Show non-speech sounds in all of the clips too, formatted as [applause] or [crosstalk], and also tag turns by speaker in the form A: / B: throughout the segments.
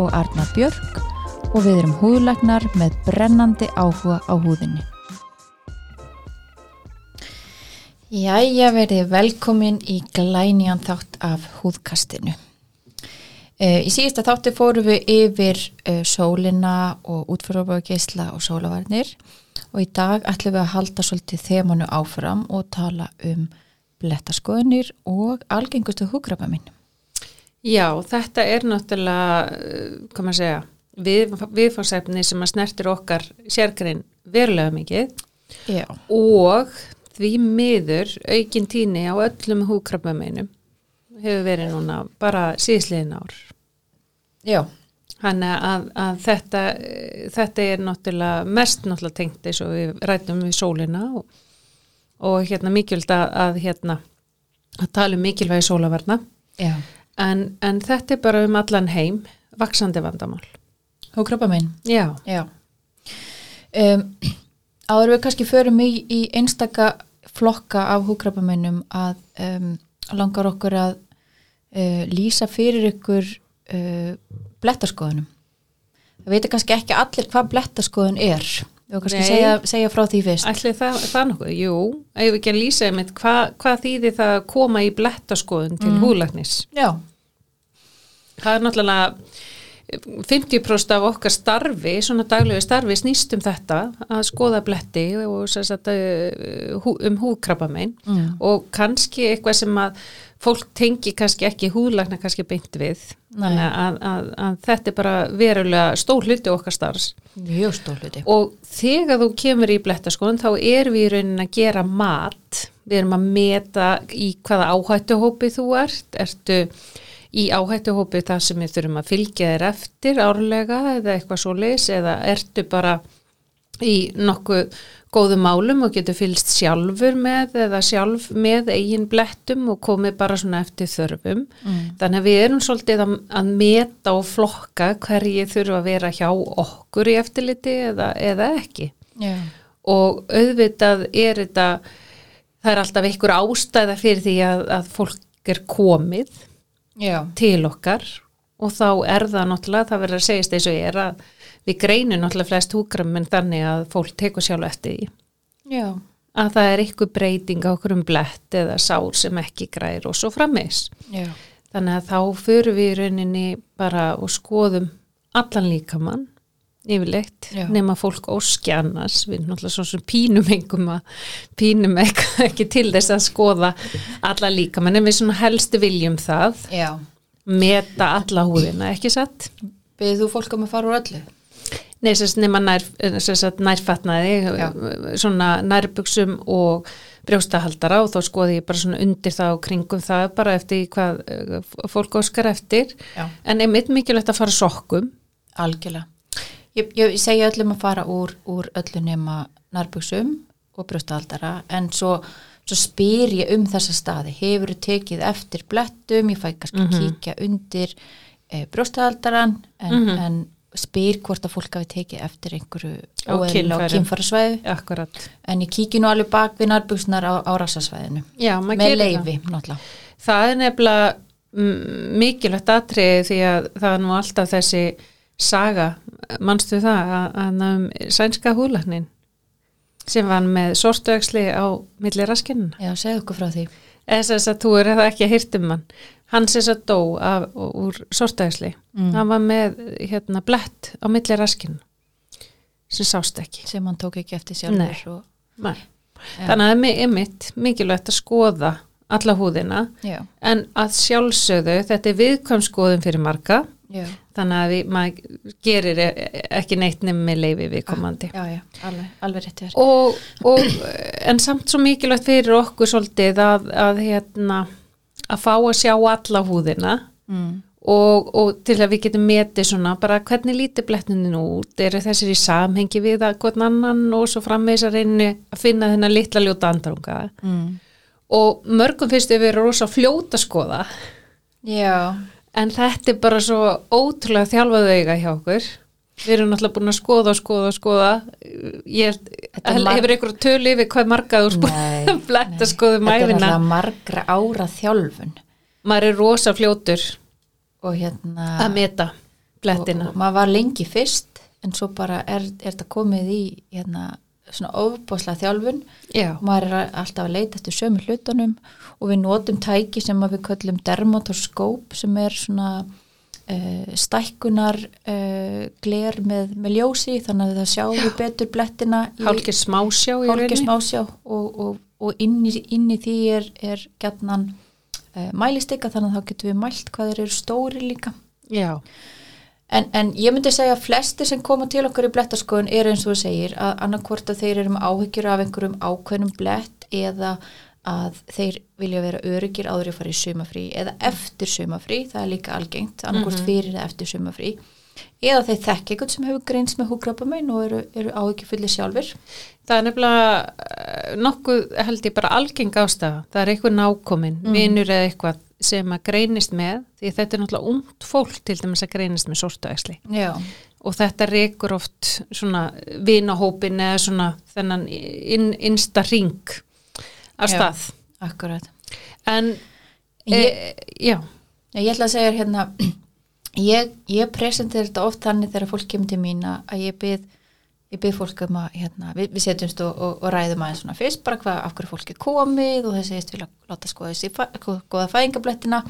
A: og Arna Björk og við erum húðlagnar með brennandi áhuga á húðinni. Jæja, verið velkomin í glænjan þátt af húðkastinu. E, í síðasta þátti fórum við yfir e, sólina og útfjörðarbágeisla og sólavarnir og í dag ætlum við að halda svolítið þemanu áfram og tala um blettaskoðunir og algengustu húgrafaminn.
B: Já, þetta er náttúrulega, hvað maður segja, við, viðfársefni sem að snertir okkar sérgrein verulega mikið
A: Já.
B: og því miður aukin tíni á öllum húkrabbameinum hefur verið núna bara síðsliðin ár.
A: Já.
B: Þannig að, að þetta, þetta er náttúrulega mest náttúrulega tengt eins og við rætum við sólina og, og hérna mikilvægt að, að hérna að tala um mikilvægi sólavarna
A: Já.
B: En, en þetta er bara um allan heim vaksandi vandamál.
A: Húgrafaminn.
B: Já.
A: Já. Um, áður við kannski förum í, í einstaka flokka af húgrafamennum að um, langar okkur að uh, lýsa fyrir ykkur uh, blettaskoðunum. Það veitir kannski ekki allir hvað blettaskoðun er. Varum kannski
B: Nei.
A: segja, segja frá því fyrst.
B: Ætli það, það nokkuð? Jú, ef við ekki að lýsa einmitt, hva, hvað þýðir það að koma í blettaskoðun til mm. húlæknis?
A: Já,
B: Það er náttúrulega 50% af okkar starfi, svona daglegu starfi snýst um þetta að skoða bletti og sagt, hú- um húðkrabbamein.
A: Mm.
B: og kannski eitthvað sem að fólk tengi kannski ekki húðlækna kannski beint við. Að, að, að þetta er bara verulega stór hluti okkar starfs. Og þegar þú kemur í blettaskoðun þá erum við í raunin að gera mat. Við erum að meta í hvaða áhættuhópi þú ert. Ertu í áhættuhópi það sem við þurfum að fylgja þér eftir árlega eða eitthvað svo leis eða ertu bara í nokkuð góðum málum og getur fylgst sjálfur með eða sjálf með eigin blettum og komið bara svona eftir þörfum
A: Mm.
B: þannig að við erum svolítið að, að meta og flokka hverji þurfa að vera hjá okkur í eftirliti eða, eða ekki
A: Já.
B: og auðvitað er þetta það er alltaf einhver ástæða fyrir því að, að fólk er komið
A: Já.
B: til okkar og þá er það náttúrulega, það verður að segjast eins og er að við greinum náttúrulega flest húkram en þannig að fólk tekur sjálf eftir því
A: Já.
B: að það er einhver breyting á okkur um blett eða sár sem ekki græir og svo frammeins.
A: Já.
B: Þannig að þá förum við rauninni bara og skoðum allan líkamann yfirleitt
A: Já.
B: nema fólk óski annars við erum náttúrulega svo sem pínum engum að pínum ekki, [laughs] til þess að skoða allan líkamann en við svona helst viljum það
A: Já.
B: meta alla húðina, ekki satt?
A: Beðið þú fólk um að fara úr öllu?
B: Nei, sérst nema nær, sérst, nærfatnaði,
A: Já.
B: svona nærbuksum og brjóstahaldara og þá skoði ég bara svona undir það og kringum það bara eftir hvað eh, fólk óskar eftir. En einmitt mikilvægt að fara sokkum.
A: Algjörlega. Ég, ég segi öllum að fara úr, úr öllu nema nærbuksum og brjóstahaldara en svo, svo spyr ég um þessa staði. Hefur tekið eftir blettum, ég fæ kannski að kíkja undir e, brjóstahaldaran en, en spyr hvort að fólk hafi tekið eftir einhverju
B: á kynfærum.
A: kynfærasvæðu
B: Akkurat.
A: en ég kíki nú alveg bak við nærbuksnar á, á
B: maður
A: með leifi, náttúrulega.
B: Það er nefnilega mm, mikilvægt atriði því að það er nú alltaf þessi saga, manstu það að, að um, sænska húlagnin sem var með sortuöksli á milli raskinna.
A: Já, segðu okkur frá því.
B: þess að þú er það ekki að hýrt um hann sem þess að dó af, úr sortæðisli,
A: Mm.
B: hann var með hérna blett á milli raskinn sem sást ekki
A: Sem hann tók ekki eftir sjálfur.
B: Nei.
A: Og,
B: Nei. Þannig að það er mi- mitt mikilvægt að skoða alla húðina
A: já,
B: en að sjálfsögðu þetta er viðkvæm skoðum fyrir marga
A: já,
B: þannig að við, maður gerir e- ekki neitt nefn með leifi viðkomandi
A: já, já, alveg, alveg rétt þér.
B: og, og en samt svo mikilvægt fyrir okkur svolítið að, að hérna að fá að sjá alla húðina
A: Mm.
B: og, og til að við getum metið svona bara hvernig líti blettunin út eru þessir í samhengi við að hvern annan og svo frammeðis að reyni að finna þennan litla ljóta andarunga
A: mm.
B: og mörgum finnst við vera rosa fljóta skoða
A: Já,
B: en þetta er bara svo ótrúlega þjálfaðu eiga hjá okkur. Við erum náttúrulega búin að skoða skoða skoða. Ég
A: Þetta er
B: held,
A: mar-
B: hefur einhver tölu yfir hvað margaður
A: Nei, [laughs]
B: bletta skoðum
A: þetta er margra ára þjálfun.
B: Maður er rosa fljótur
A: og hérna
B: að meta blettina.
A: Og, og maður var lengi fyrst en svo bara er, er þetta komið í hérna svona ofbáslega þjálfun.
B: Já,
A: maður er alltaf að leita eftir sömu hlutunum og við notum tæki sem við köllum dermatoskóp sem er svona uh, stækkunar uh, gler með, með ljósi þannig að það sjáum við betur blettina
B: hálkið smásjá
A: smásjá og, og, og inn, í, inn í því er, er gætnan uh, mælistika þannig að þá getum við mælt hvað þeir eru stóri líka.
B: Já,
A: En, en ég myndi segja að flestir sem koma til okkur í blettaskoðun er eins og þú segir að annarkvort að þeir eru með áhyggjur af einhverjum ákveðnum blett eða að þeir vilja vera öryggir áður í að fara í sumafrí eða eftir sumafrí, það er líka algengt annarkvort fyrir eða eftir sumafrí. Eða þeir þekki eitthvað sem hefur greins með húkrabbamein og eru, eru áhyggjufullir sjálfur
B: það er nefnilega eh, nokkuð held ég bara algeng ástæða. Það er eitthvað nákomin,
A: Mm.
B: vinur eða eitthvað sem að greinist með því þetta er náttúrulega ungt fólk til dæmis að greinist með sortuæsli
A: Já,
B: og þetta rekur oft svona vinahópin eða svona þennan inn, innsta ring
A: Já.
B: stað.
A: akkurat.
B: En
A: Ég-
B: e, já,
A: Ég ætla að segja hérna [clears throat] ég, ég presentir þetta oft þannig þegar fólk kemur til mín að að ég byrð ég byrð fólk um að hérna, við, við setjumst og, og, og ræðum aðeins svona fyrst bara hvað, af hverju fólk er komið og það segist vilja láta skoða þessi góða fæðingablettina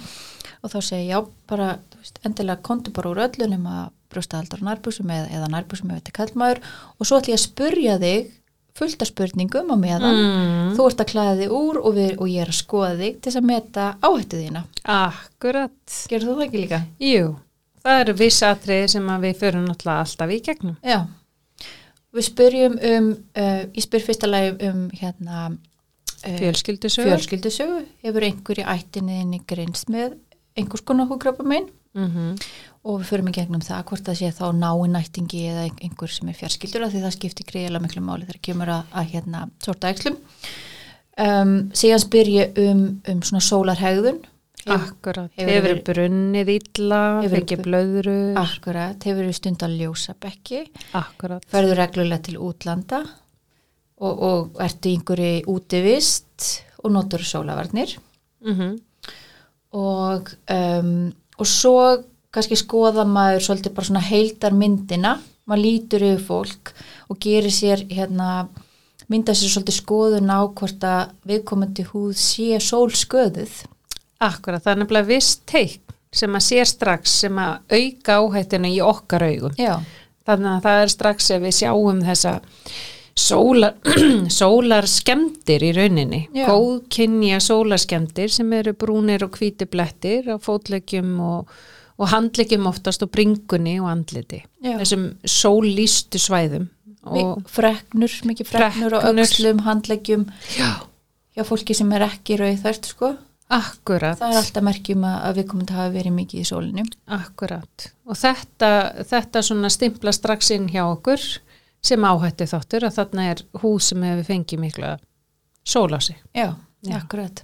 A: og þá segi ég já bara, veist, endilega kontu bara úr öllunum að brjóstaðaldar nærbúsum eða, eða nærbúsum eða þetta kallmaður og svo ætla ég að spurja þig fullt af spurningum á meðan.
B: Mm,
A: þú ert að klæða þig úr og, við, og ég er að skoða þig til þess að meta áhættu þína.
B: Akkurat.
A: Gerðu þú það ekki líka?
B: jú, það eru viss atriði sem við förum alltaf í gegnum.
A: Já, við spyrjum um, uh, ég spyr fyrsta lagi um hérna uh,
B: fjölskyldusögur
A: fjölskyldusögu, hefur einhver í ættinniðinni greinst með einhvers konar megin
B: mm
A: og við förum í gegnum það hvort það sé þá náinn ættingi eða ein- einhver sem er fjölskyldur af því það skiptir greiðilega miklu máli þegar kemur að, að hérna sorta æxlum. Um, síðan spyr ég um, um svona sólarhegðun
B: akkurat,
A: hefur verið-
B: brunnið illa
A: Hefur-
B: fengið blöðru
A: akkurat, hefur við stund að ljósa bekki
B: akkurat,
A: ferður reglulega til útlanda og, og ertu einhverju útivist og notur sólavarnir
B: mm
A: og, um, og svo kannski skoða maður svolítið bara svona heildar myndina. Maður lítur yfir fólk og gerir sér hérna mynda sér svolítið skoðun á hvort að viðkomandi húð sé sólsköðuð
B: akkurat, það er nefnilega viss teik sem að sér strax sem að auka áhættinu í okkar augum
A: já,
B: þannig að það er strax ef við sjáum þessa sólar, [clears throat] sólar skemmtir í rauninni
A: Já.
B: góðkynja sólarskemmtir sem eru brúnir og hvíti blettir á fótleggjum og, og handleggjum oftast og bringunni og andliti
A: Já.
B: þessum sóllýstu svæðum og
A: og freknur, mikið freknur og
B: Freknur.
A: öxlum, handleggjum
B: já,
A: hjá fólki sem er ekki rauðþært sko
B: akkurat.
A: Það er alltaf merkjum að að viðkomandi hafi verið mikið í sólinu
B: Akkurat. Og þetta, þetta svona stimpla strax inn hjá okkur sem áhættu þáttur að þarna er hús sem hefur fengið mikla sól á sig.
A: Já,
B: Já.
A: akkurat.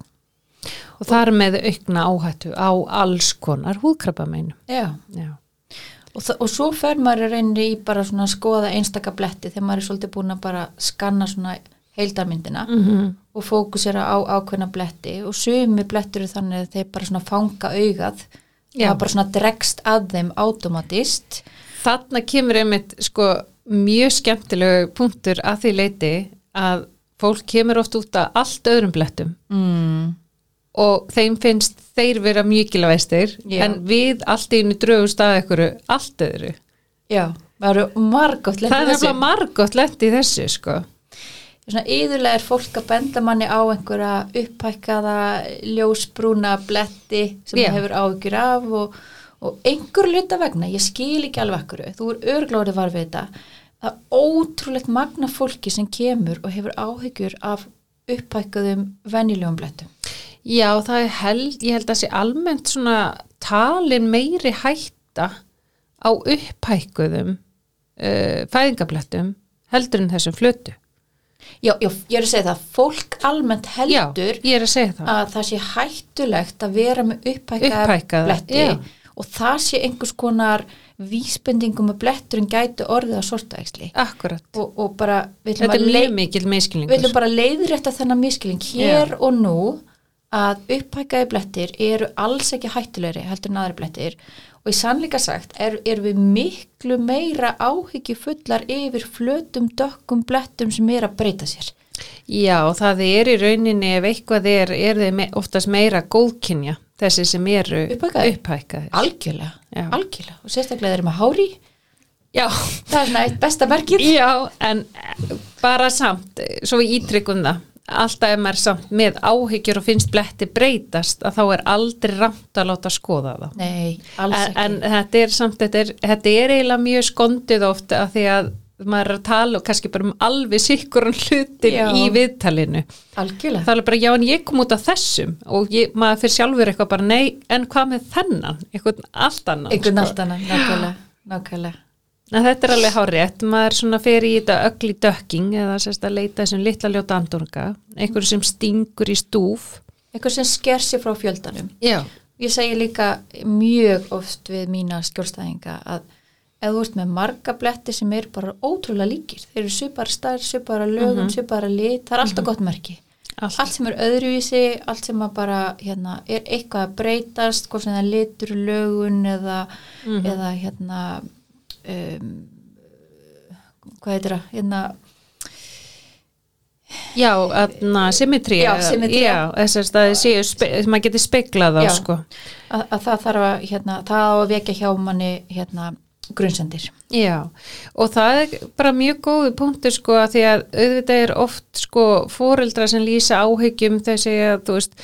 B: Og þar með aukna áhættu á alls konar húðkrabba
A: já.
B: Já,
A: Og, og svo fer maður reynir í bara svona að skoða einstaka bletti þegar maður er svolítið búin að bara skanna svona heildarmyndina
B: mm
A: og fókusera á ákveðna bletti og sumi blettur eru þannig að þeir bara svona fanga augað
B: Já.
A: það bara svona dregst að þeim automatist
B: Þarna kemur einmitt sko mjög skemmtilegu punktur að því leiti að fólk kemur oft út að allt öðrum blettum
A: mm.
B: og þeim finnst þeir vera mjögilaveistir
A: Já.
B: en við allt í einu draugust að ykkur allt öðru.
A: já, það eru margótt
B: Það er margótt lent í þessu sko.
A: Svona yðurlega er fólk að benda manni á einhverja upphækkaða ljósbrúna bletti sem það hefur áhyggjur af og, og einhver luta vegna, ég skil ekki alveg akkur, þú er örglórið var við þetta. Það er ótrúlegt magna fólki sem kemur og hefur áhyggjur af upphækkaðum venjulegum blettum.
B: Já, það er held, ég held að sé almennt svona talin meiri hætta á upphækkuðum uh, fæðingablettum heldur en þessum flötu.
A: Já, já, ég er að segja það, fólk almennt heldur
B: Já, að það.
A: að það sé hættulegt að vera með upphækkaða
B: Upphækkaða,
A: bletti
B: já.
A: og það sé einhvers konar vísbendingum að bletturinn gæti orðið að sortaæksli
B: Akkurat.
A: og, og bara við
B: Þetta er mjög mikil
A: við
B: miskilningur.
A: ætlum bara að leiðrétta þennan miskilning hér og nú að upphækkaði blettir eru alls ekki hættulegri heldur en aðri blettir og í sannleika sagt er, er við miklu meira áhyggju fullar yfir flötum, dökkum blettum sem er að breyta sér.
B: Já, það er í rauninni ef eitthvað er, er þeir me oftast meira góðkynja, þessi sem eru
A: Upphækkaðir? algjörlega,
B: Já.
A: algjörlega. Og sérstaklega þeir eru með hári.
B: Já,
A: það er svona eitt besta merkið.
B: Já, en bara samt, svo við ítryggum það, alltaf ef maður samt með áhyggjur og finnst bletti breytast að þá er aldrei ramt að láta skoða það.
A: nei, alls
B: En,
A: ekki
B: en þetta er samt, þetta er, þetta er eiginlega mjög skondið oft að því að maður er að tala og kannski bara um alveg sikkur hlutin
A: Já.
B: í viðtalinu.
A: algjörlega,
B: Það er bara, já en ég kom út af þessum og ég, maður fyrir sjálfur eitthvað bara, nei, en hvað með þennan? Eitthvað allt annan.
A: einhvern
B: sko.
A: allt annan nákvæmlega, nákvæmlega
B: En þetta er alveg hárétt, maður svona fer í þetta ögli dökking eða sérst að leita þessum litla ljóta andunga, einhverju sem stingur í stúf.
A: eitthvað sem sker sér frá fjöldanum.
B: Já.
A: ég segi líka mjög oft við mína skjólstæðinga að ef þú ert með marga bletti sem er bara ótrúlega líkir, þeir eru svipara stær, svipara lögum, svipara lit, það er alltaf gott merki.
B: Allt.
A: allt sem er öðruvísi, allt sem bara hérna, er eitthvað að breytast hvort sem það er litur, lögun eða, eða hérna um, hvað heitir það hérna,
B: Já, aðna, symmetrí.
A: Já, symmetría.
B: Já, þess að það séu, maður getur speklað á, sko.
A: að, að það þarf að hérna, það á að vekja hjá manni hérna, grunnsendir
B: Já, og það er bara mjög góði punktur sko að því að auðvitað er oft sko fóreldra sem lýsa áhyggjum þegar segja, þú veist,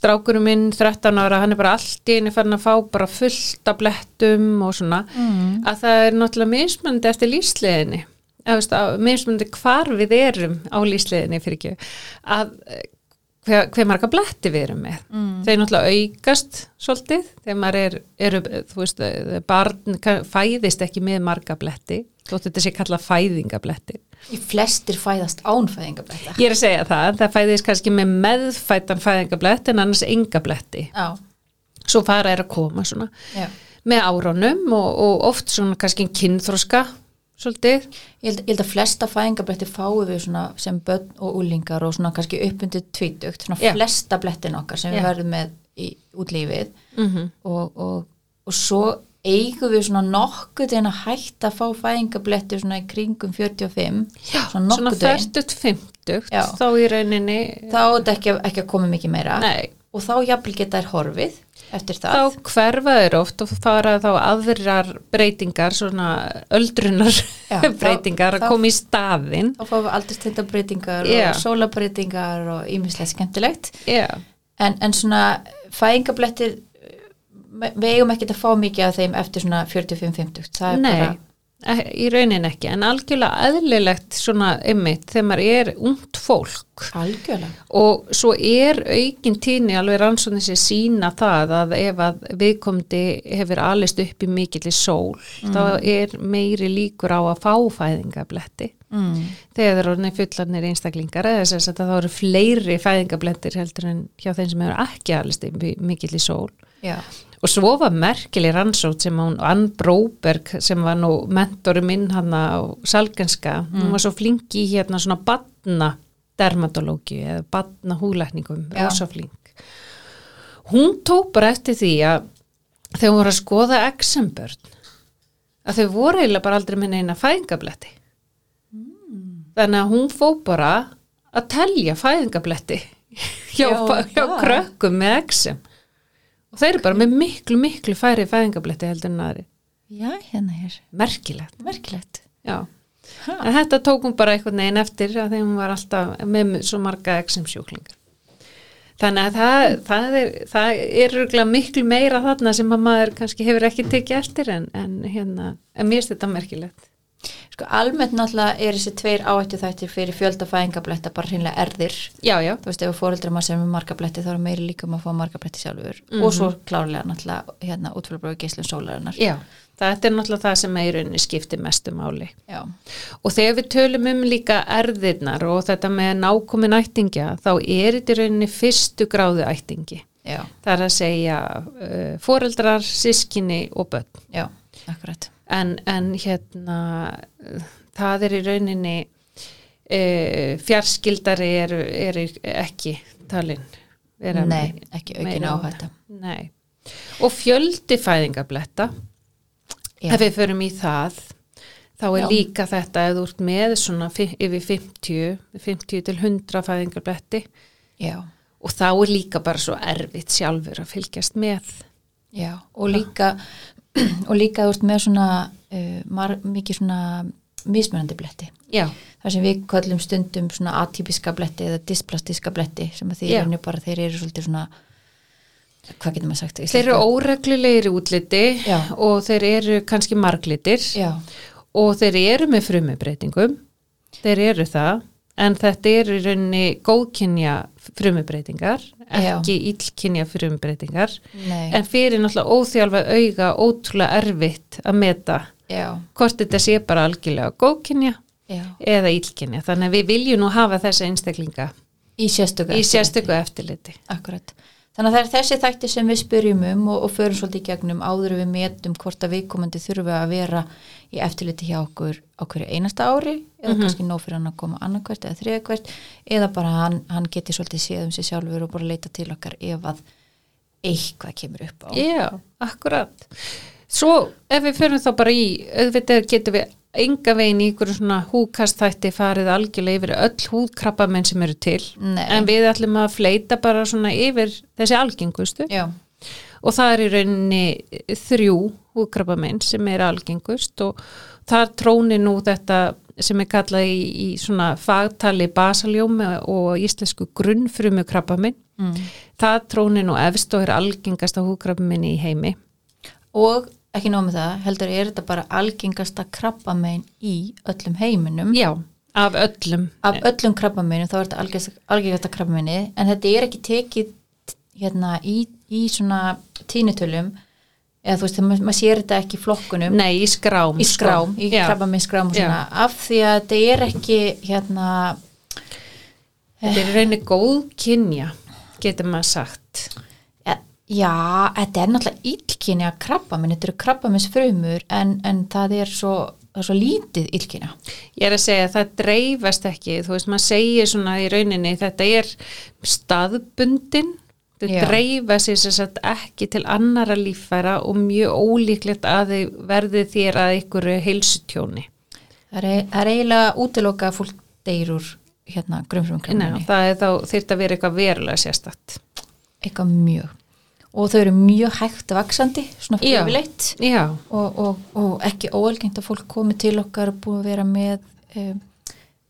B: strákurum minn 13 ára, hann er bara allt í einu farin að fá bara fullt af blettum og svona,
A: mm.
B: að það er náttúrulega mismöndi eftir á- mismunandi hvar við erum á lífsleðinni fyrir ekki að hver, hver marga bletti við erum með.
A: Mm.
B: þeir náttúrulega aukast svolítið þegar maður er, eru, þú veist, eh, barn fæðist ekki með marga bletti þótt þetta sé kallað fæðingabletti.
A: Í flestir fæðast ánfæðingabletta
B: ég er að segja það, það fæðist kannski með meðfættan fæðingabletti en annars enga bletti.
A: Já,
B: svo fara er að koma svona.
A: Já.
B: Með árunum og, og oft svona kannski kynþroska svolítið
A: Ég held, ég held að flesta fæðingabletti fáum við svona sem börn og úlingar og svona kannski uppundir tvítugt, svona
B: Já.
A: flesta blettin okkar sem
B: Já.
A: við verðum með í útlífið
B: mm -hmm.
A: og, og, og svo eigum við svona nokkuð en að hætta að fá fæðingabletti svona í kringum 45
B: Já,
A: svona
B: svona
A: nokkuð veginn.
B: 40-50
A: Já.
B: þá í rauninni
A: þá er þetta ekki, ekki að koma mikið meira
B: nei,
A: og þá jafnvel geta þær horfið eftir það.
B: þá hverfa þeir oft og fara þá aðrar breytingar svona öldrunar
A: Já, [laughs]
B: breytingar
A: þá-
B: að koma í staðinn.
A: þá fáum við aldrei stendabreitingar og sólabreitingar og ýmislegt skemmtilegt. En, en svona fæðingablettir við eigum ekkert að fá mikið af þeim eftir svona 45-50 það er
B: nei.
A: bara,
B: í raunin ekki en algjörlega eðlilegt svona ymmit þegar maður er ungt fólk.
A: Algjörlega.
B: Og svo er aukin tíni alveg rannsóknir sem sína það að ef að viðkomandi hefur alist upp í mikilli sól þá er meiri líkur á að fá fæðingabletti
A: mm.
B: þegar það eru orðinni fullarnir einstaklingar eða þess að það eru fleiri fæðingablettir heldur en hjá þeim sem hefur ekki alist upp í mikill í sól.
A: Já,
B: og svo var merkileg rannsótt sem hún Ann Bróberg sem var nú mentori minn hann á salganska, hún var svo flinki í hérna svona badna dermatológi eða badna húlækningum
A: Já.
B: rosa flink. Hún tók bara eftir því að þegar hún var að skoða exembörn að þau voru eiginlega bara aldrei með neina fæðingabletti þannig að hún fó bara að telja fæðingabletti [laughs] hjá,
A: Já,
B: hjá
A: það.
B: krökkum með exem og þeir eru bara með miklu, miklu færi fæðingabletti heldur en aðri
A: já, hérna hér.
B: Merkilegt,
A: merkilegt.
B: En þetta tók hún bara einhvern veginn eftir að hún var alltaf með svo marga exem sjúklingar þannig að það, það er það er miklu meira þarna sem að maður kannski hefur ekki tekið eftir en, en hérna, en mér finnst þetta merkilegt
A: Sko almennt náttúrulega er þessi tveir áhættu þættir fyrir fjöldafæðingabletta bara hreinlega erðir.
B: Já, já,
A: Þú veist, ef fóreldrar maður sem er margabletti þá er meiri líka um að fá margabletti sjálfur
B: Mhm.
A: og svo klárlega náttúrulega hérna útfélagbröðu geislun sólarinnar.
B: já. Þetta er náttúrulega það sem rauninni skiptir mestu máli.
A: Já,
B: Og þegar við tölum um líka erðirnar og þetta með nákomin ættingja, þá er þetta rauninni fyrstu gráðu ættingi.
A: já,
B: Það er að segja uh, foreldrar, sískinni og börn.
A: já, akkurat.
B: En, en hérna, það er í rauninni, uh, fjarskildari eru, eru ekki talinn.
A: Nei, ekki aukin áhætta.
B: Nei. Og fjöldi fæðingabletta,
A: Já,
B: ef við förum í það, þá er
A: Já.
B: líka þetta þú ert með svona fi- yfir 50, 50 til 100 fæðingabletti
A: já,
B: og þá er líka bara svo erfitt sjálfur að fylgjast með.
A: já. Og líka, [clears throat] og líka þú veist með svona, uh, mar, mikið svona mismunandi bletti.
B: Já,
A: Það sem við kallum stundum svona atypiska bletti eða dysplastíska bletti sem að því er bara þeir eru svolítið svona, hvað getur maður sagt?
B: þeir eru óreglulegir útliti
A: Já.
B: og þeir eru kannski marglitir
A: Já,
B: og þeir eru með frumubreitingum, þeir eru það, en þetta eru í rauninni góðkynja frumubreitingar,
A: Já.
B: ekki illkynja frumubreitingar,
A: nei,
B: en fyrir náttúrulega óþjálfað auga ótrúlega erfitt að meta
A: já,
B: hvort þetta sé bara algjörlega góðkynja
A: já.
B: eða illkynja, þannig að við viljum nú hafa þessa einstaklinga
A: Í sérstöku
B: í
A: eftirliti.
B: sérstöku eftirliti.
A: Akkurat. Þannig að það er þessi þætti sem við spyrjum um og, og förum svolítið í gegnum áður við metum hvort að viðkomandi þurfa að vera í eftirliti hjá okkur á hverju einasta ári eða kannski nóg fyrir hann að koma annarkvært eða þriðakvært eða bara hann, hann geti svolítið séð um sig sjálfur og bara leita til okkar ef að eitthvað kemur upp á.
B: Já, akkurat. Svo ef við förum þá bara í, auðvitað getum við enga veginn í ykkur svona húkastætti farið algjörlega yfir öll húðkrabbamenn sem eru til.
A: Nei.
B: En við ætlum að fleita bara svona yfir þessi algengustu
A: Já,
B: og það er í rauninni þrjú húðkrabbamenn sem er algengust og þar tróni nú þetta sem er kallað í, í svona fagtali basaljómi og íslensku grunnfrumu krabbamenn.
A: mm.
B: Það tróni nú efst og er algengasta húðkrabbamenn í heimi.
A: og ekki nóg með það, heldur er þetta bara algengasta krabbamein í öllum heiminum.
B: Já, af öllum.
A: Af öllum krabbameinum þá er þetta algengasta, algengasta krabbameini en þetta er ekki tekið hérna í, í svona tínutölum eða þú veist, maður mað sér þetta ekki í flokkunum
B: Nei, í skrám.
A: í skrám,
B: sko.
A: í
B: Já,
A: krabbamein skrám og svona,
B: Já.
A: af því að þetta er ekki hérna
B: Þetta er í rauninni góð kynja, getur maður sagt.
A: Já, þetta er náttúrulega illkynja krabbamein, þetta eru krabbameins frumur en, en það er svo það er svo lítið illkynja
B: Ég er að segja að það dreifast ekki, þú veist, maður segir svona í rauninni, þetta er staðbundin, þau
A: Já.
B: dreifa sér sem sagt ekki til annara líffæra og mjög ólíklegt að þau verði þér að ykkur heilsutjóni.
A: það er, það er eiginlega útiloka að fólk deyr úr hérna grumfrum
B: Nei,
A: krabbameini
B: það er þá þyrft að vera eitthvað verulega sérstætt.
A: eitthvað mjög og þau eru mjög hægt vaksandi svona
B: Já,
A: og, og, og ekki óalgengt að fólk komi til okkar og búið að vera með um,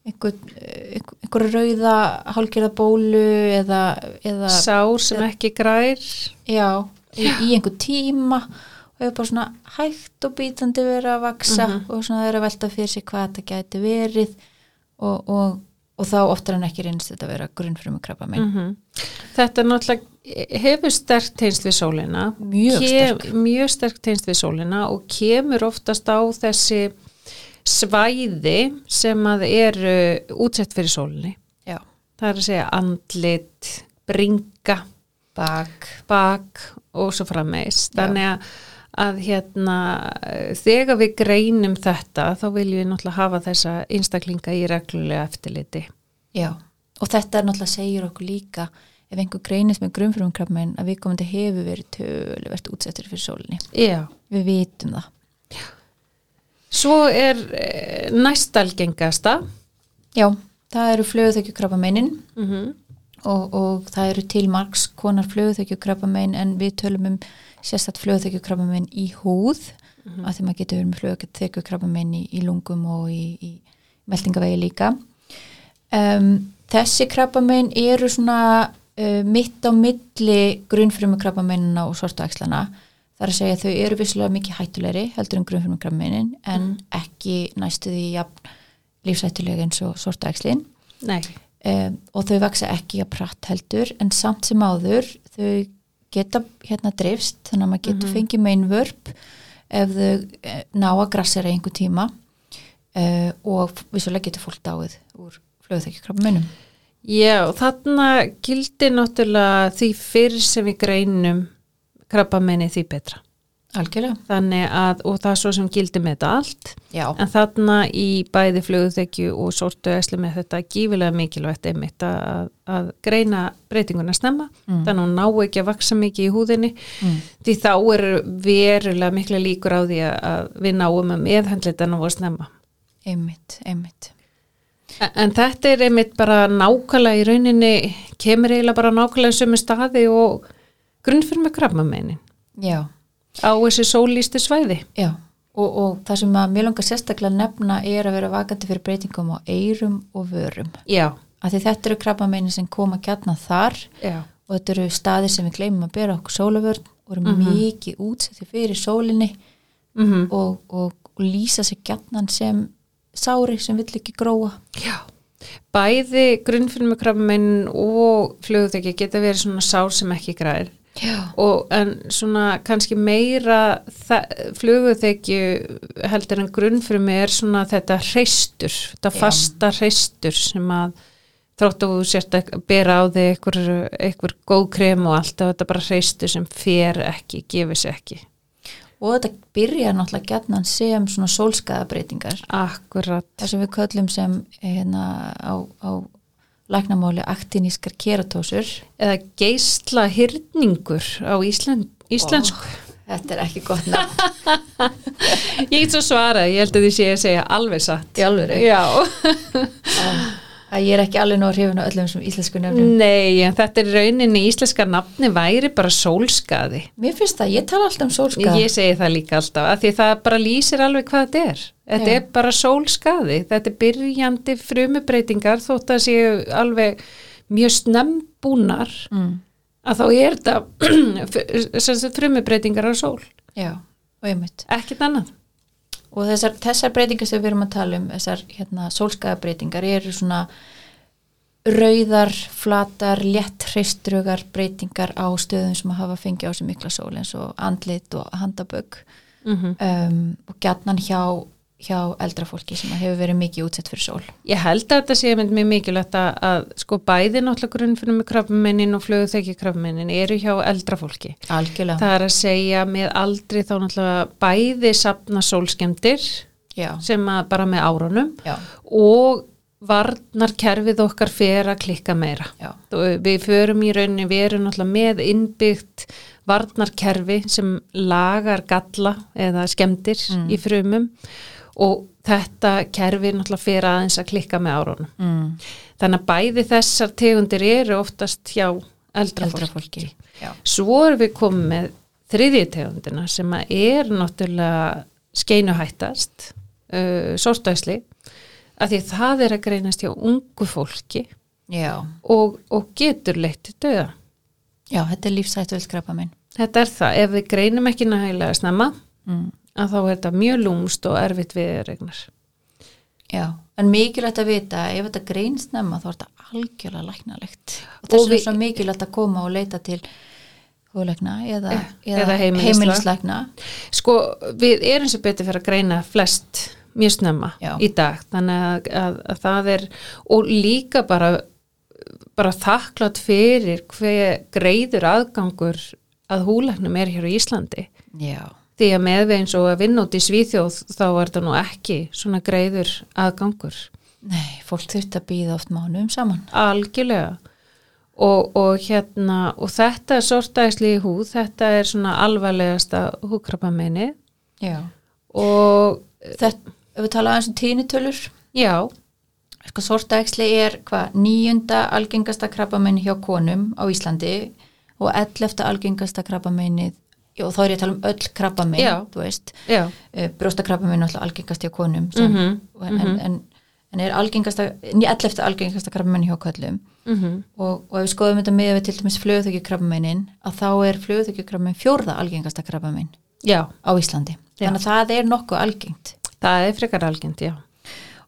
A: einhver, einhver, einhver rauða hálgerða bólu eða, eða
B: sár sem ekki grær.
A: já, í, í einhver tíma og hefur bara svona hægt og bítandi verið að vaksa og svona þeir að velta fyrir sig hvað þetta gæti verið og, og, og þá oftar en ekki reynst þetta að vera grunnfrumu krabba minn
B: Mm Þetta er náttúrulega hefur sterkt tegnst við sólina.
A: Mjög sterk.
B: mjög sterkt tegnst við sólina og kemur oftast á þessi svæði sem að eru útsett fyrir sólinni.
A: Já,
B: það er að segja andlit bringa,
A: bak.
B: bak og svo frammeis þannig að, að hérna þegar við greinum þetta þá viljum við náttúrulega hafa þessa einstaklinga í reglulega eftirliti
A: Já, og þetta er náttúrulega segir okkur líka ef einhver greinist með grunnfrumum krabbamein að viðkomandi hefur verið töluvert útsettur fyrir sólinni.
B: Já
A: Við vitum það.
B: Svo er eh, næstalgengasta
A: Já, það eru flöguþekju krabbameinin
B: mm -hmm.
A: og, og það eru til margs konar flöguþekju krabbamein en við tölum um sérstætt flöguþekju krabbamein í húð mm að því maður getur verið með flöguþekju krabbamein í, í lungum og í, í meldingavegi líka. Um, þessi krabbamein eru svona uh, mitt á milli grunnfrumu krabbameinina og sortuækslana Það er að segja að þau eru vissulega mikið hættulegri heldur en grunnfrumukrabbameinin en
B: Mm.
A: ekki næstu því jafn lífshættulega eins og sortaækslin
B: Nei,
A: um, og þau vaksa ekki að pratt heldur en samt sem áður þau geta hérna dreifst þannig að maður getur
B: Mhm.
A: fengið meinvörp ef þau eh, ná að grassera einhver tíma uh, og vissulega getur fólk dáið úr flöðþekjukrabba meinum
B: já, þarna gildi náttúrulega því fyrr sem við greinum krabba því betra.
A: Algjörlega.
B: Þannig að, og það er svo sem gildi með þetta allt,
A: já,
B: en þarna í bæði flugþekju og sortu eslu með þetta er gífilega mikilvægt einmitt að, að greina breytinguna snemma,
A: Mm.
B: þannig að hún ná ekki að vaksa mikið í húðinni,
A: mm.
B: því þá eru verulega mikla líkur á því að- við náum að meðhandlita ná að snemma.
A: einmitt, einmitt.
B: En, en þetta er einmitt bara nákvæmlega í rauninni, kemur eiginlega bara nákvæmlega í sömu staði og grunnfyrir með krabbameinin.
A: Já,
B: á þessi sólýstu svæði.
A: já og, og það sem að mér langar sérstaklega að nefna er að vera vakandi fyrir breytingum á eyrum og vörum
B: Já,
A: af því þetta eru krabbameinin sem koma gætna þar
B: já,
A: og þetta eru staðir sem við gleymum að bera okkur sólavörn og eru
B: Mhm.
A: mikið útsetti fyrir sólinni
B: mm
A: og, og, og lýsa sér gætnan sem sári sem vill ekki gróa
B: já. Bæði grunnfyrir með krabbameinin og flugþekki geta verið svona sár sem ekki græðir. Og en svona kannski meira fluguþekju heldur en grunn fyrir mig er svona þetta hreistur, þetta
A: Já.
B: fasta hreistur sem að þrótt að þú sért að bera á þig einhver góð krem og allt og þetta bara hreistur sem fer ekki, gefur sér ekki.
A: Og þetta byrjar náttúrulega gætnan sem svona sólskaðabreitingar
B: Akkurat,
A: það sem við köllum sem hérna á, á læknamáli aktinískar keratósur
B: eða geisla hyrningur á Ísland, íslensku.
A: Þetta er ekki gott nafn. [laughs]
B: Ég get svo svarað, ég held að því sé að segja alveg satt.
A: Í alvöru?
B: Já
A: að ég er ekki alveg nú að hrifna öllum sem íslensku nefnum
B: Nei, en þetta er rauninni íslenska nafni væri bara sólskaði.
A: mér finnst það, ég tala alltaf um sólskað
B: Ég segi það líka alltaf, af því það bara lýsir alveg hvað þetta er. Þetta
A: Já.
B: er bara sólskaði, þetta er byrjandi frumubreitingar þótt að séu alveg mjög snembúnar
A: mm.
B: að þá er þetta [clears throat] frumubreitingar á sól,
A: já, og einmitt
B: ekkert annað.
A: Og þessar, þessar breytingar sem við erum að tala um þessar hérna, sólskaðabreytingar eru svona rauðar, flatar, létt hreistrugar breytingar á stöðum sem hafa fengið á sig mikla sól eins og andlit og handabögg.
B: Mm
A: um, og gjarnan hjá, hjá eldra fólki sem hefur verið mikið útsett fyrir sól
B: Ég held að þetta sé mjög mikilvægt að, að sko bæði náttúrulega grunnfyrir með krabmennin og flöguþekki krabmennin eru hjá eldra fólki.
A: algjörlega,
B: Það er að segja með aldri þá náttúrulega bæði sapna sólskemdir
A: já,
B: sem að bara með árunum
A: já,
B: og varnarkerfið okkar fer að klikka meira.
A: já
B: Við förum í rauninni, við erum náttúrulega með innbyggt varnarkerfi sem lagar galla eða skemdir
A: Mm.
B: í frumum og þetta kerfi náttúrulega fer aðeins að klikka með árunum.
A: mm.
B: Þannig að bæði þessar tegundir eru oftast hjá eldra,
A: eldra
B: Svo erum við komið með þriðju tegundina sem er náttúrulega skeinuhættast, uh, sortæsli, að því að það er að greinast hjá ungu fólki og, og getur leitt döða.
A: já, þetta er lífsættu velskrapa minn
B: Þetta er það, ef við greinum ekki nægilega snemma,
A: mm.
B: Að þá er þetta mjög lúmst og erfitt viðregnar.
A: Já, en mikilvægt að vita ef þetta greinst nefna þá er þetta algjörlega læknalegt og þess er
B: við-
A: svo mikilvægt að koma og leita til eða,
B: Eh, eða heimilislækna.
A: heimilislækna
B: Sko, við erum sem betur fyrir að greina flest mjög snemma
A: Já.
B: í dag, þannig að, að, að það er, og líka bara, bara þakklátt fyrir hver greiður aðgangur að húlæknum er hér á Íslandi.
A: Já,
B: Því að með við eins og að vinna út í Svíþjóð þá er þetta nú ekki svona greiður aðgangur.
A: nei, fólk þurft að býða oft mánuðum saman.
B: Algjörlega. Og, og hérna, og þetta er sortæsli í húð, þetta er svona alvarlegasta húkrappamenni
A: Já,
B: og
A: þetta, ef við tala aðeins um tínutölur
B: já,
A: sko sortaæksli er hvað níunda algengasta krabbamenni hjá konum á Íslandi og ellefta algengasta krabbamenni og þá er ég að tala um öll krabbamenn
B: Já.
A: þú veist,
B: já,
A: uh, brjóstakrabbamenn er alltaf algengast hjá konum sem,
B: Mhm,
A: en, en, en en er algengasta, 11. algengasta krabbamein hjá köllum
B: mm
A: og, og ef við skoðum þetta með við til dæmis flugþökju krabbameinin að þá er flugþökju krabbamein fjórða algengasta krabbamein
B: já,
A: á Íslandi.
B: Já.
A: þannig að það er nokkuð algengt.
B: Það er frekar algengt, já.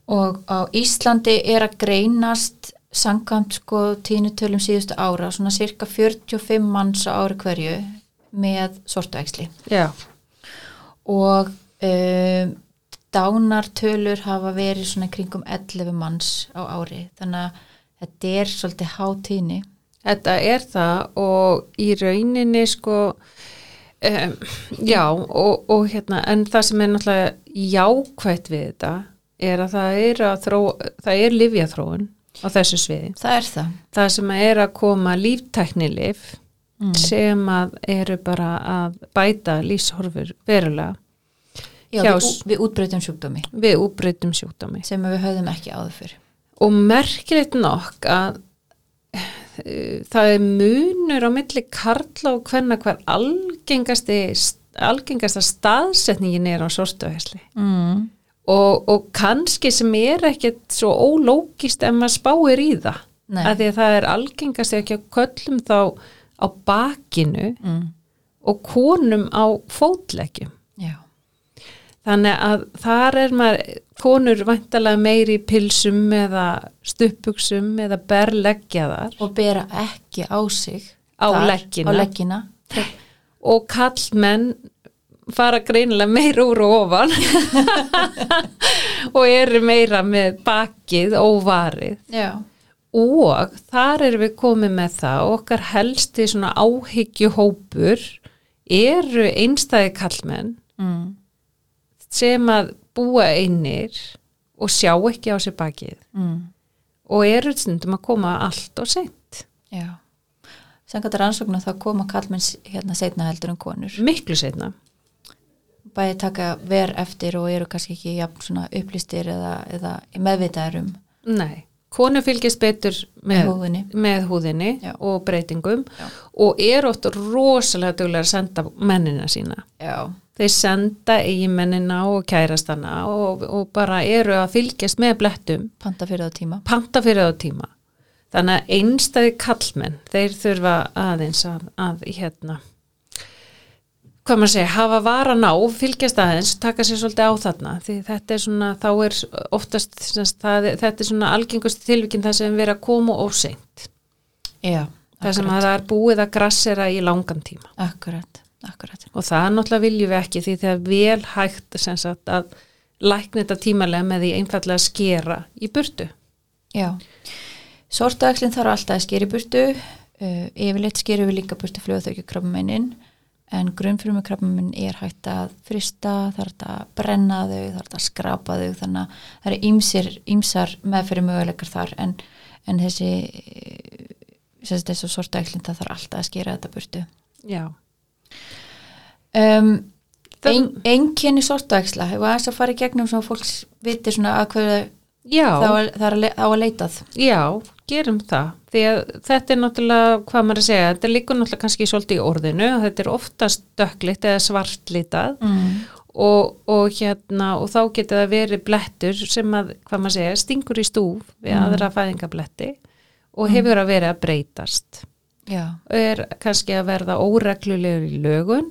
A: Og á Íslandi er að greinast samkvæmt sko tínutölum síðustu ára svona cirka 45 manns á ári hverju með sortuæksli
B: já,
A: og um, dánartölur hafa verið svona kringum 11 manns á ári. Þannig að þetta er svolítið hátíðni.
B: Þetta er það og í rauninni sko um, já og, og hérna en það sem er náttúrulega jákvætt við þetta er að það er að þró, það er livjaþróun á þessu sviði.
A: það er það.
B: Það sem er að koma líftæknilif
A: Mm.
B: sem að eru bara að bæta lífshorfur verulega
A: Já,
B: Hjá
A: við, við útbreytum sjúkdómi
B: við útbreytum sjúkdómi.
A: sem við höfðum ekki áður fyrir
B: Og merkilegt nokk að eh, það er munur á milli karla og hvenna hver algengasti, algengasta staðsetningin er á sortuhæsli.
A: mm.
B: Og, og kannski sem er ekkert svo ólógist ef maður spáir í það.
A: Nei.
B: Að því að það er algengast ekki að köllum þá á bakinu
A: Mm.
B: og konum á fótleggjum. Þannig að þar er maður konur vantalega meiri pilsum eða stuppuksum eða berleggjaðar
A: og bera ekki á sig
B: Á leggina. og kallmenn fara greinilega meira úr og ofan [laughs] [laughs] og eru meira með bakið óvarið
A: Já,
B: og þar erum við komið með það okkar helsti svona áhyggjuhópur eru einstæði kallmenn
A: mm.
B: sem að búa einir og sjá ekki á sér bakið.
A: Mm.
B: og eru stundum að koma allt og seint.
A: Já. Sangat rannsóknu þá koma kallmenn hérna setna heldur en konur.
B: Miklu setna
A: bæði taka ver eftir og eru kannski ekki svona upplýstir eða, eða meðvitaðar um.
B: Nei, konur fylgist betur með,
A: húðinni.
B: með húðinni og breytingum
A: Já.
B: og er oft rosalega duglega að senda mennina sína.
A: Já,
B: þeir senda eiginmennina og kærastana og, og bara eru að fylgjast með blettum.
A: Panta fyrir það tíma.
B: Panta fyrir á tíma. Þannig að einstæði kallmenn þeir þurfa aðeins að, að hérna hvað maður segja, hafa varan á fylgjast aðeins, taka sér svolítið á þarna. Því þetta er svona, þá er oftast semst, það, er- þetta er svona algengust tilvíkin það sem verið að koma og seint.
A: Já,
B: það sem að það er búið að grassera í langan tíma.
A: Akkurat, akkurat.
B: Og það náttúrulega viljum við ekki því þegar vel hægt sem sagt, að lækna þetta tímalega með því einfallega að skera í burtu.
A: Já, sortuækslinn þarf alltaf að skeri burtu. Uh, yfirleitt skerum við líka burtu fljóðþökju krabbameinin en grunnfrumu krabbaminn er hægt að frista, þarf að brenna þau, þarf að skrapa þau þannig að það eru ýmsir, ýmsar meðferði möguleikar þar. En, en þessi þessu sortuækslinn það þarf alltaf að skera þetta burtu.
B: Já,
A: um,
B: Það-
A: ein, Einkenni sortuæksla hefur aðeins að fara í gegnum sem fólk viti svona að hverju það er- það er á að leitað.
B: Já, gerum það. Því að þetta er náttúrulega, hvað maður að segja, þetta líkur náttúrulega kannski svolítið í orðinu, að þetta er oftast dökklitt eða svartlitað
A: mm.
B: og, og hérna, og þá getur það verið blettur sem að, hvað maður segja, stingur í stúf við aðra fæðingabletti og hefur að vera að breytast.
A: Já,
B: Og er kannski að verða óreglulegur í lögun,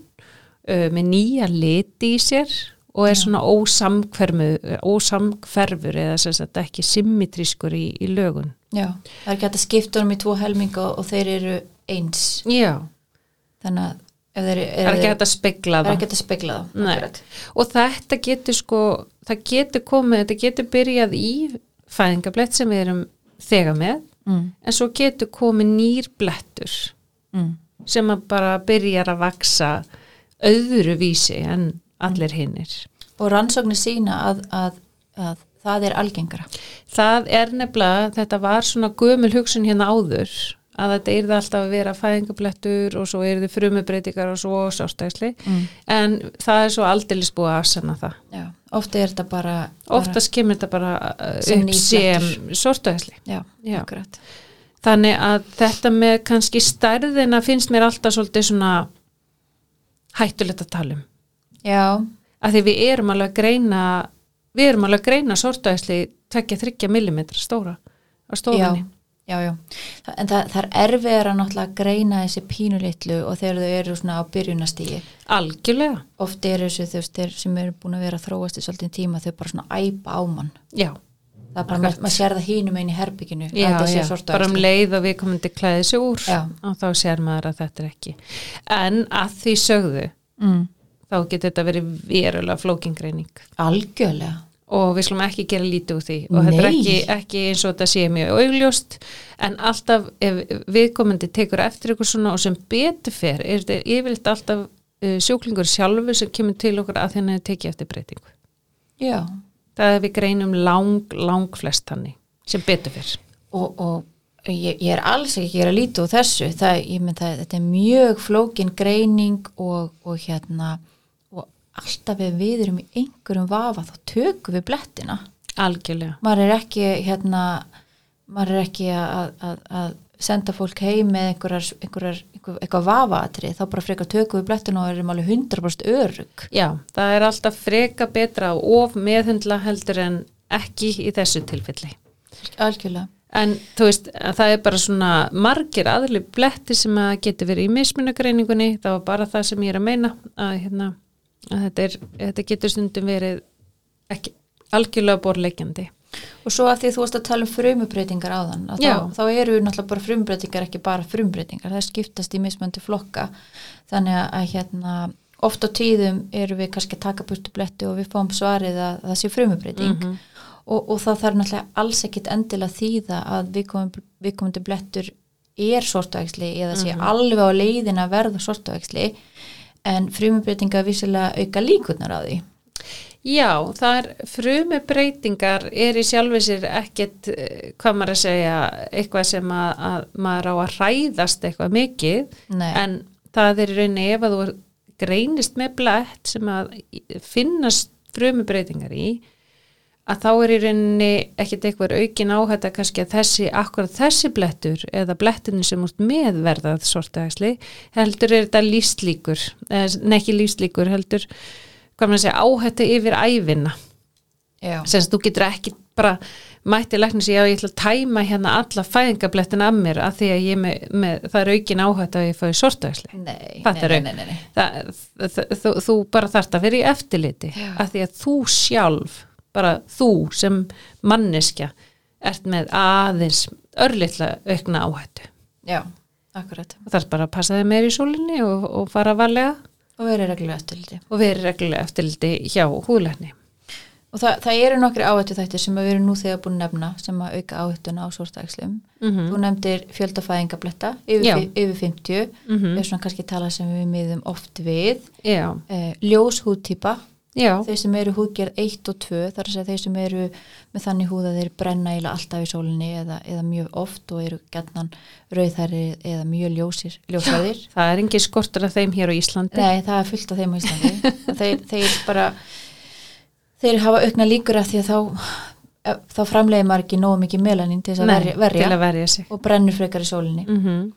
B: uh, með nýja liti í sér og er svona ósamhverfur eða sem sagt ekki symmetrískur í, í lögun.
A: Já, það er ekki hægt að skipta honum í tvo helminga og þeir eru eins
B: Já,
A: þannig að þeir
B: það er ekki hægt að spegla
A: það er að spegla það.
B: Og þetta getur sko, það getur komið, þetta getur byrjað í fæðingablett sem við erum þegar með,
A: mm.
B: en svo getur komið nýr blettur
A: Mm.
B: sem bara byrjar að vaksa öðru vísi en allir hinnir.
A: og rannsóknir sína að, að, að það er algengara
B: Það er nefnilega, þetta var svona gömul hugsun hérna áður, að þetta yrði alltaf að vera fæðingablettur og svo yrði frumubreitingar og svo sástæðsli,
A: mm.
B: en það er svo aldeilis búið að afsanna það.
A: Já, ofta er þetta bara,
B: Oftast kemur þetta bara
A: Sem
B: upp sem
A: bara já,
B: Já.
A: akkurat
B: Þannig að þetta með kannski stærðina finnst mér alltaf svolítið svona hættulegt að tala um.
A: Já,
B: Að því við erum alveg að greina við erum alveg að greina sortuæsli 2-3 mm stóra á stofunni.
A: Já, já. Þa- En það, það er erfiðar að náttúrulega greina þessi pínulitlu og þegar þau eru svona á byrjunastígi.
B: Algjörlega,
A: Oft eru þessu þeir sem eru búin að vera þróast í svolítið tíma þau bara svona æpa á mann.
B: já.
A: Það er bara, maður mað sér það hínum einn í herbygginu.
B: Já, já, bara um leið og við komum til klæðið sig úr
A: Já.
B: og þá sér maður að þetta er ekki. En að því sögðu,
A: Mm,
B: þá getur þetta verið verulega flókingreining
A: algjörlega.
B: og við slum ekki gera lítið úr því og þetta er
A: Nei.
B: ekki, ekki eins og þetta sé mjög augljóst en alltaf ef viðkomandi tekur eftir ykkur svona og sem betur fer er þetta yfirleitt alltaf uh, sjúklingur sjálfur sem kemur til okkur að þennan tekið eftir breytingu.
A: Já.
B: Það er við greinum lang, lang flest þannig sem betur fer.
A: Og, og ég, ég er alls ekki að gera lítið úr þessu. Það, ég mynd það, þetta er mjög flókin greining og, og hérna, alltaf ef við erum í einhverjum vafa þá tökum við blettina.
B: Algjörlega.
A: maður er ekki hérna maður er ekki að, að, að senda fólk heim með einhverjar, einhverjar, einhver, eitthvað vafaatri þá bara frekar tökum við blettinu og erum alveg 100% örug
B: Já, það er alltaf freka betra og of meðhundla heldur en ekki í þessu tilfelli.
A: algjörlega
B: En þú veist, að það er bara svona margir aðli bletti sem að geti verið í mismunagreiningunni, það var bara það sem ég er að meina að, hérna, þetta, er, þetta getur stundum verið ekki algjörlega borleikjandi.
A: og svo að því þú varst að tala um frumubreitingar áðan að
B: Já.
A: þá, þá eru náttúrulega bara frumubreitingar ekki bara frumubreitingar, það skiptast í mismöndi flokka þannig að, að hérna oft á tíðum eru við kannski að taka burtu bletti og við fáum svarið að það sé frumubreiting
B: Mhm.
A: og, og það þarf náttúrulega alls ekkit endilega þýða að viðkomandi, viðkomandi blettur er sortuæksli eða sé alveg á leiðin að verða sortuæksli en frumubreitinga vissilega auka líkurnar á því
B: Já, það er frumi breytingar er í sjálfi sér ekkert, eh, hvað maður að segja, eitthvað sem að, að maður á að hræðast eitthvað mikið,
A: Nei.
B: en það er í rauninni ef að þú greinist með blætt sem að finnast frumi breytingar í, að þá er í rauninni ekkert eitthvað aukin áhætta kannski að þessi, akkurat þessi blettur eða blettinu sem úr með verðað sortaðaksli, heldur er þetta lífslíkur, eða nei, ekki lífslíkur, heldur, hvað maður að segja, áhættu yfir æfina
A: Já.
B: sem þú getur ekki bara mætti læknis ég að ég ætla að tæma hérna alla fæðingablettin af mér að því að ég með, með það er aukin áhætt að ég fái sortæsli
A: Nei, nei, nei, nei,
B: það, það, þú, þú bara þarft að vera í eftirliti
A: Já.
B: að því að þú sjálf bara þú sem manneskja ert með aðeins örlitla aukna áhættu.
A: Já, akkurat.
B: Og þarf bara að passa þig meir í sólinni og, og fara varlega.
A: Og verið reglulega eftirliti.
B: Og veri reglulega eftirliti hjá húðlækni.
A: Og það, það eru nokkri áhættu þættir sem við erum nú þegar búin að nefna sem að auka áhættuna á sortuækslum
B: mm
A: Þú nefndir fjöldafæðingabletta yfir, fi- yfir 50
B: Mhm.
A: er svona kannski tala sem við miðum oft við. Eh, ljós húðtýpa
B: já,
A: þeir sem eru húðgerð 1 og 2 þar að segja þeir sem eru með þannig húð að þeir brenna eiginlega alltaf í sólinni eða, eða mjög oft og eru gætnan rauðhæri eða mjög ljósir ljósæðir
B: það er engin skortur af þeim hér á Íslandi.
A: Nei, það er fullt af þeim á Íslandi. [laughs] Þeir, þeir bara þeir hafa aukna líkur að því að þá þá framleiði maður ekki nógu mikið melanin til þess að
B: Nei,
A: verja, verja
B: til að verja sig.
A: og brennur frekar í sólinni.
B: Mm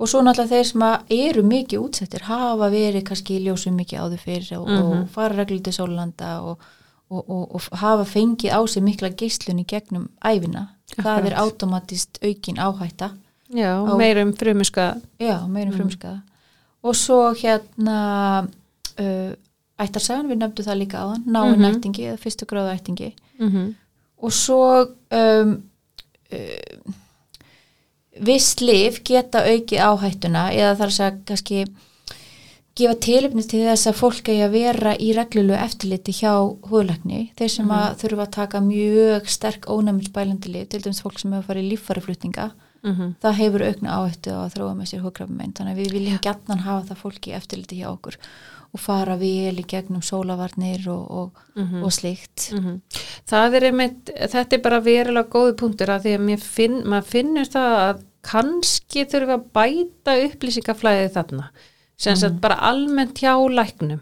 A: og svo náttúrulega þeir sem eru mikið útsettir hafa verið kannski í ljósum mikið áður fyrir og,
B: Mhm.
A: og fara reglur til sólanda og, og, og, og hafa fengið á sig mikla geislun í gegnum æfina það er automatist aukin áhætta
B: Já,
A: Á-
B: meira um frumuska
A: já, meirum
B: Mm.
A: frumskaða og svo hérna uh, ættarsagan, við nefndu það líka áðan náinn
B: Mhm.
A: ættingi eða fyrstu gráða ættingi
B: mm -hmm.
A: og svo um, uh, viss lif geta auki áhættuna eða þar að segja kannski gefa tilefni til þess að fólk eigi að vera í reglulu eftirliti hjá húðlækni, þeir sem að þurfa að taka mjög sterk ónæmisbælandi lif, til dæmis fólk sem hefur farið í líffariflutninga
B: Mhm.
A: það hefur aukna áhættu á að þróa með sér húðkrafmein, þannig að við viljum gætnan hafa það fólki í eftirliti hjá okkur og fara vel í gegnum sólavarnir og, og,
B: Mhm.
A: og slíkt
B: Mhm. Það er einmitt, þetta er bara verulega góði punktur að því að finn, maður finnur það að kannski þurfa að bæta upplýsingaflæðið þarna. Sem sagt bara almennt hjá læknum.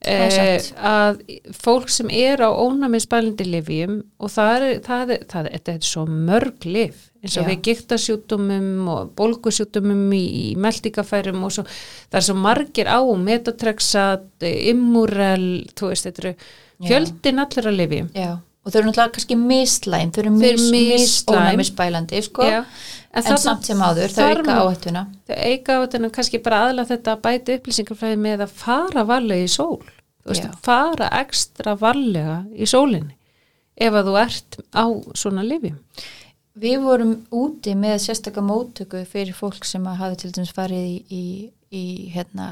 B: Eh, að fólk sem er á ónæmisbælindi lifjum og það er, það er, það er, þetta er svo mörg lif eins og
A: Já.
B: við giktasjútumum og bólgusjútumum í, í meldingafærum og svo, það er svo margir á metatrexat, immurel þú veist, þetta eru fjöldin allra lifjum
A: Já, og þau eru náttúrulega kannski mislæm þau eru
B: Þau eru
A: mis, mis,
B: mislæm.
A: ónæmisbælandi sko.
B: Já,
A: en,
B: þarna
A: samt sem áður þau auka áhættuna
B: þau eiga á þetta kannski bara aðla þetta að bæta upplýsingarfræði með að fara varlega í sól veist, fara ekstra varlega í sólinni ef að þú ert á svona lifjum
A: Við vorum úti með sérstaka móttöku fyrir fólk sem hafi til dæmis farið í, í, í hérna,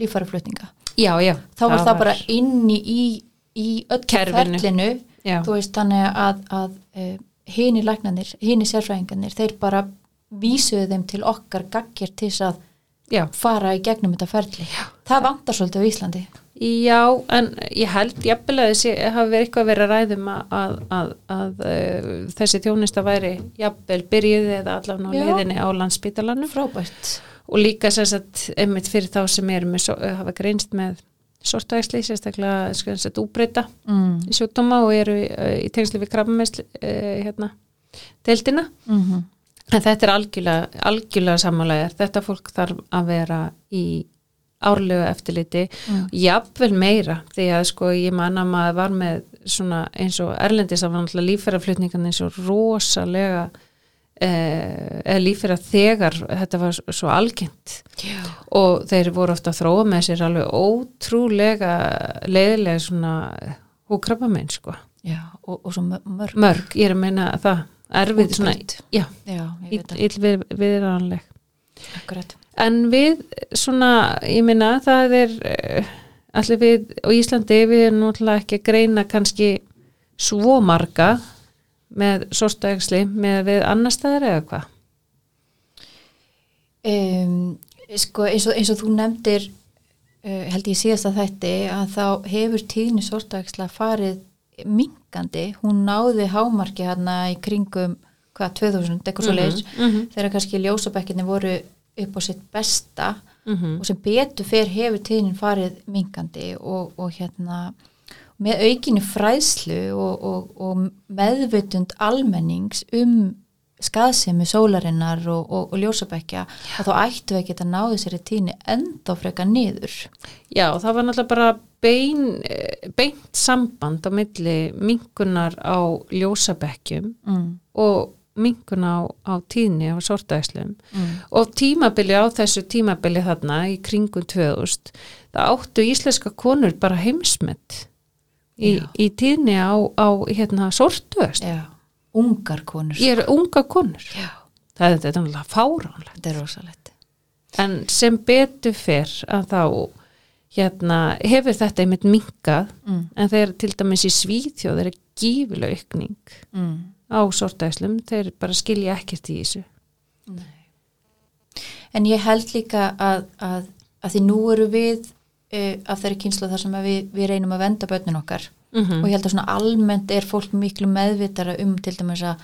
A: lífaraflutninga.
B: já, já,
A: Þá var það, bara inni í, í öllu
B: Kerfinu. Já,
A: þú veist, þannig að, að uh, hini læknanir, hini sérfræðingarnir, þeir bara vísuðu þeim til okkar gaggir til þess að
B: já,
A: fara í gegnum þetta ferli. Já. Það vantar svolítið á Íslandi.
B: já en ég held þessi hafi verið eitthvað að ræðum að, að, að, að uh, þessi þjónista væri jafnvel byrjuð eða allan á leiðinni á landsbítalanum
A: Frábært.
B: og líka sagt einmitt fyrir þá sem eru með, hafa greinst með sortægsli, sérstaklega sem sagt úbreyta
A: Mm.
B: í sjúkdóma og eru uh, í tengslu við krabbamessli uh, hérna, deildina
A: Mm -hmm.
B: en þetta er algjörlega, algjörlega samanlega þetta fólk þarf að vera í árlegu eftirliti
A: Mm.
B: jafnvel meira því að sko ég man að maður var með svona eins og erlendis að var náttúrulega líffæraflutningan eins og rosalega eh, eða líffæra þegar þetta var svo-
A: Já.
B: og þeir voru ofta að þróa með sér alveg ótrúlega leiðilega svona húkrabbamein sko.
A: Já, og, og svo mör- mörg.
B: mörg, ég er að meina það. Erfið svona, já,
A: Já,
B: ill við, en við svona, ég meina það er uh, allir við og Íslandi við erum náttúrulega ekki að greina kannski svo marga með sortaægsli með við annar staðar eða hvað?
A: Um, sko eins og, eins og þú nefndir uh, held ég síðast að þetta að þá hefur tíðni sortaæksla farið minkandi, hún náði hámarki hérna í kringum hvað 2000, eitthvað svo leiðis
B: mm -hmm.
A: þegar kannski ljósabekkinni voru upp á sitt besta
B: Mm
A: og sem betur fer hefur tíðnin farið minkandi og, og hérna með aukinni fræðslu og, og, og meðvutund almennings um skaðsemi sólarinnar og, og, ljósabekja að þá ættu við að geta náðu sér í tíðni enda freka niður
B: Já, það var náttúrulega bara bein, beint samband á milli minkunar á ljósabekkjum
A: mm.
B: og minkuna á, á tíðni á sortaægslum
A: Mm.
B: og tímabili á þessu tímabili þarna í kringum 2000 það áttu íslenska konur bara heimsmet í, í tíðni á, á hérna
A: Já, ungar konur.
B: Ég er unga konur.
A: Já,
B: það er þetta fáránlegt.
A: Er
B: en sem betur fer að þá hérna hefur þetta einmitt minkað
A: mm.
B: en þeir til dæmis í Svíþjóð er gífileg aukning
A: Mm.
B: á sortæslum, þeir bara skilja ekkert í þessu.
A: En ég held líka að, að, að því nú eru við uh, af þeirri kynslu þar sem við, við reynum að venda börnin okkar.
B: Mm
A: og ég held að svona almennt er fólk miklu meðvitara um til dæmis að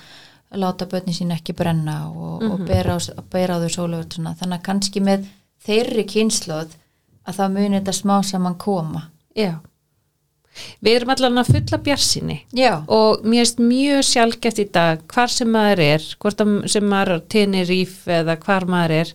A: láta börnin sín ekki brenna og, og
B: Mhm.
A: bera, á, bera á þau svona. þannig að kannski með þeirri kynsluð að það muni þetta smá saman koma.
B: Já. Við erum allan að fulla bjarsinni
A: Já,
B: og mér erst mjög sjálfgeft í dag hvar sem maður er, hvort sem maður á Tenerife eða hvar maður er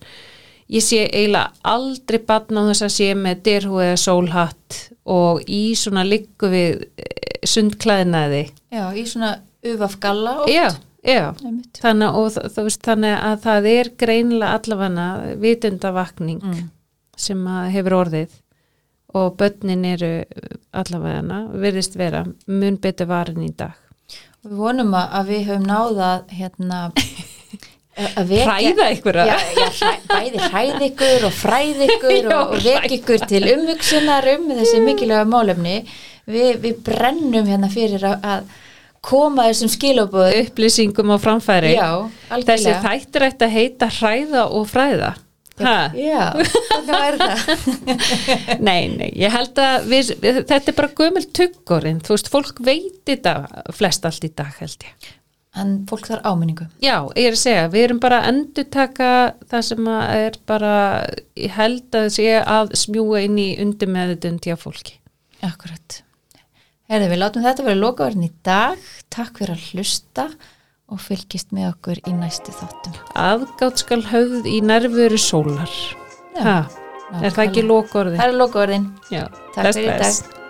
B: ég sé eiginlega aldrei batna á þess að sé með derhú eða sólhatt og í svona liggu við eh, sundklæðinaði
A: já, í svona ufaf galla oft.
B: já, já þannig, og þ- þú veist, þannig að það er greinilega allavega vitundavakning
A: Mm.
B: sem hefur orðið og börnin eru allavega virðist vera mun betur varin í dag
A: Og Við vonum að, við höfum náða hérna [laughs]
B: hræða ykkur
A: já, já, hræ, bæði hræð ykkur og fræð ykkur
B: Já,
A: og, og vek ykkur til umhugsunar um þessi mikilvæga málefni. Vi, við brennum hérna fyrir að, að koma þessum skilabóðu
B: upplýsingum á framfæri. Þessi þættir ætti að heita hræða og fræða. Ha?
A: já, þannig er það. [laughs]
B: Nei, nei, ég held að við, þetta er bara gömul tuggorinn. Þú veist, fólk veit þetta flest allt í dag held ég
A: en fólk þarf áminningu.
B: Já, ég er að segja, við erum bara að endurtaka það sem að er bara, ég held að sé að smjúa inn í undir meðutund hjá fólki.
A: akkurat. Herði, við látum þetta vera lokaverðin í dag. Takk fyrir að hlusta og fylgist með okkur í næstu þáttum.
B: Aðgátt skal höfð í nærveru sólar.
A: Já,
B: Ha, er það ekki lokorði?
A: það er lokaverðin
B: Já,
A: Takk fyrir í dag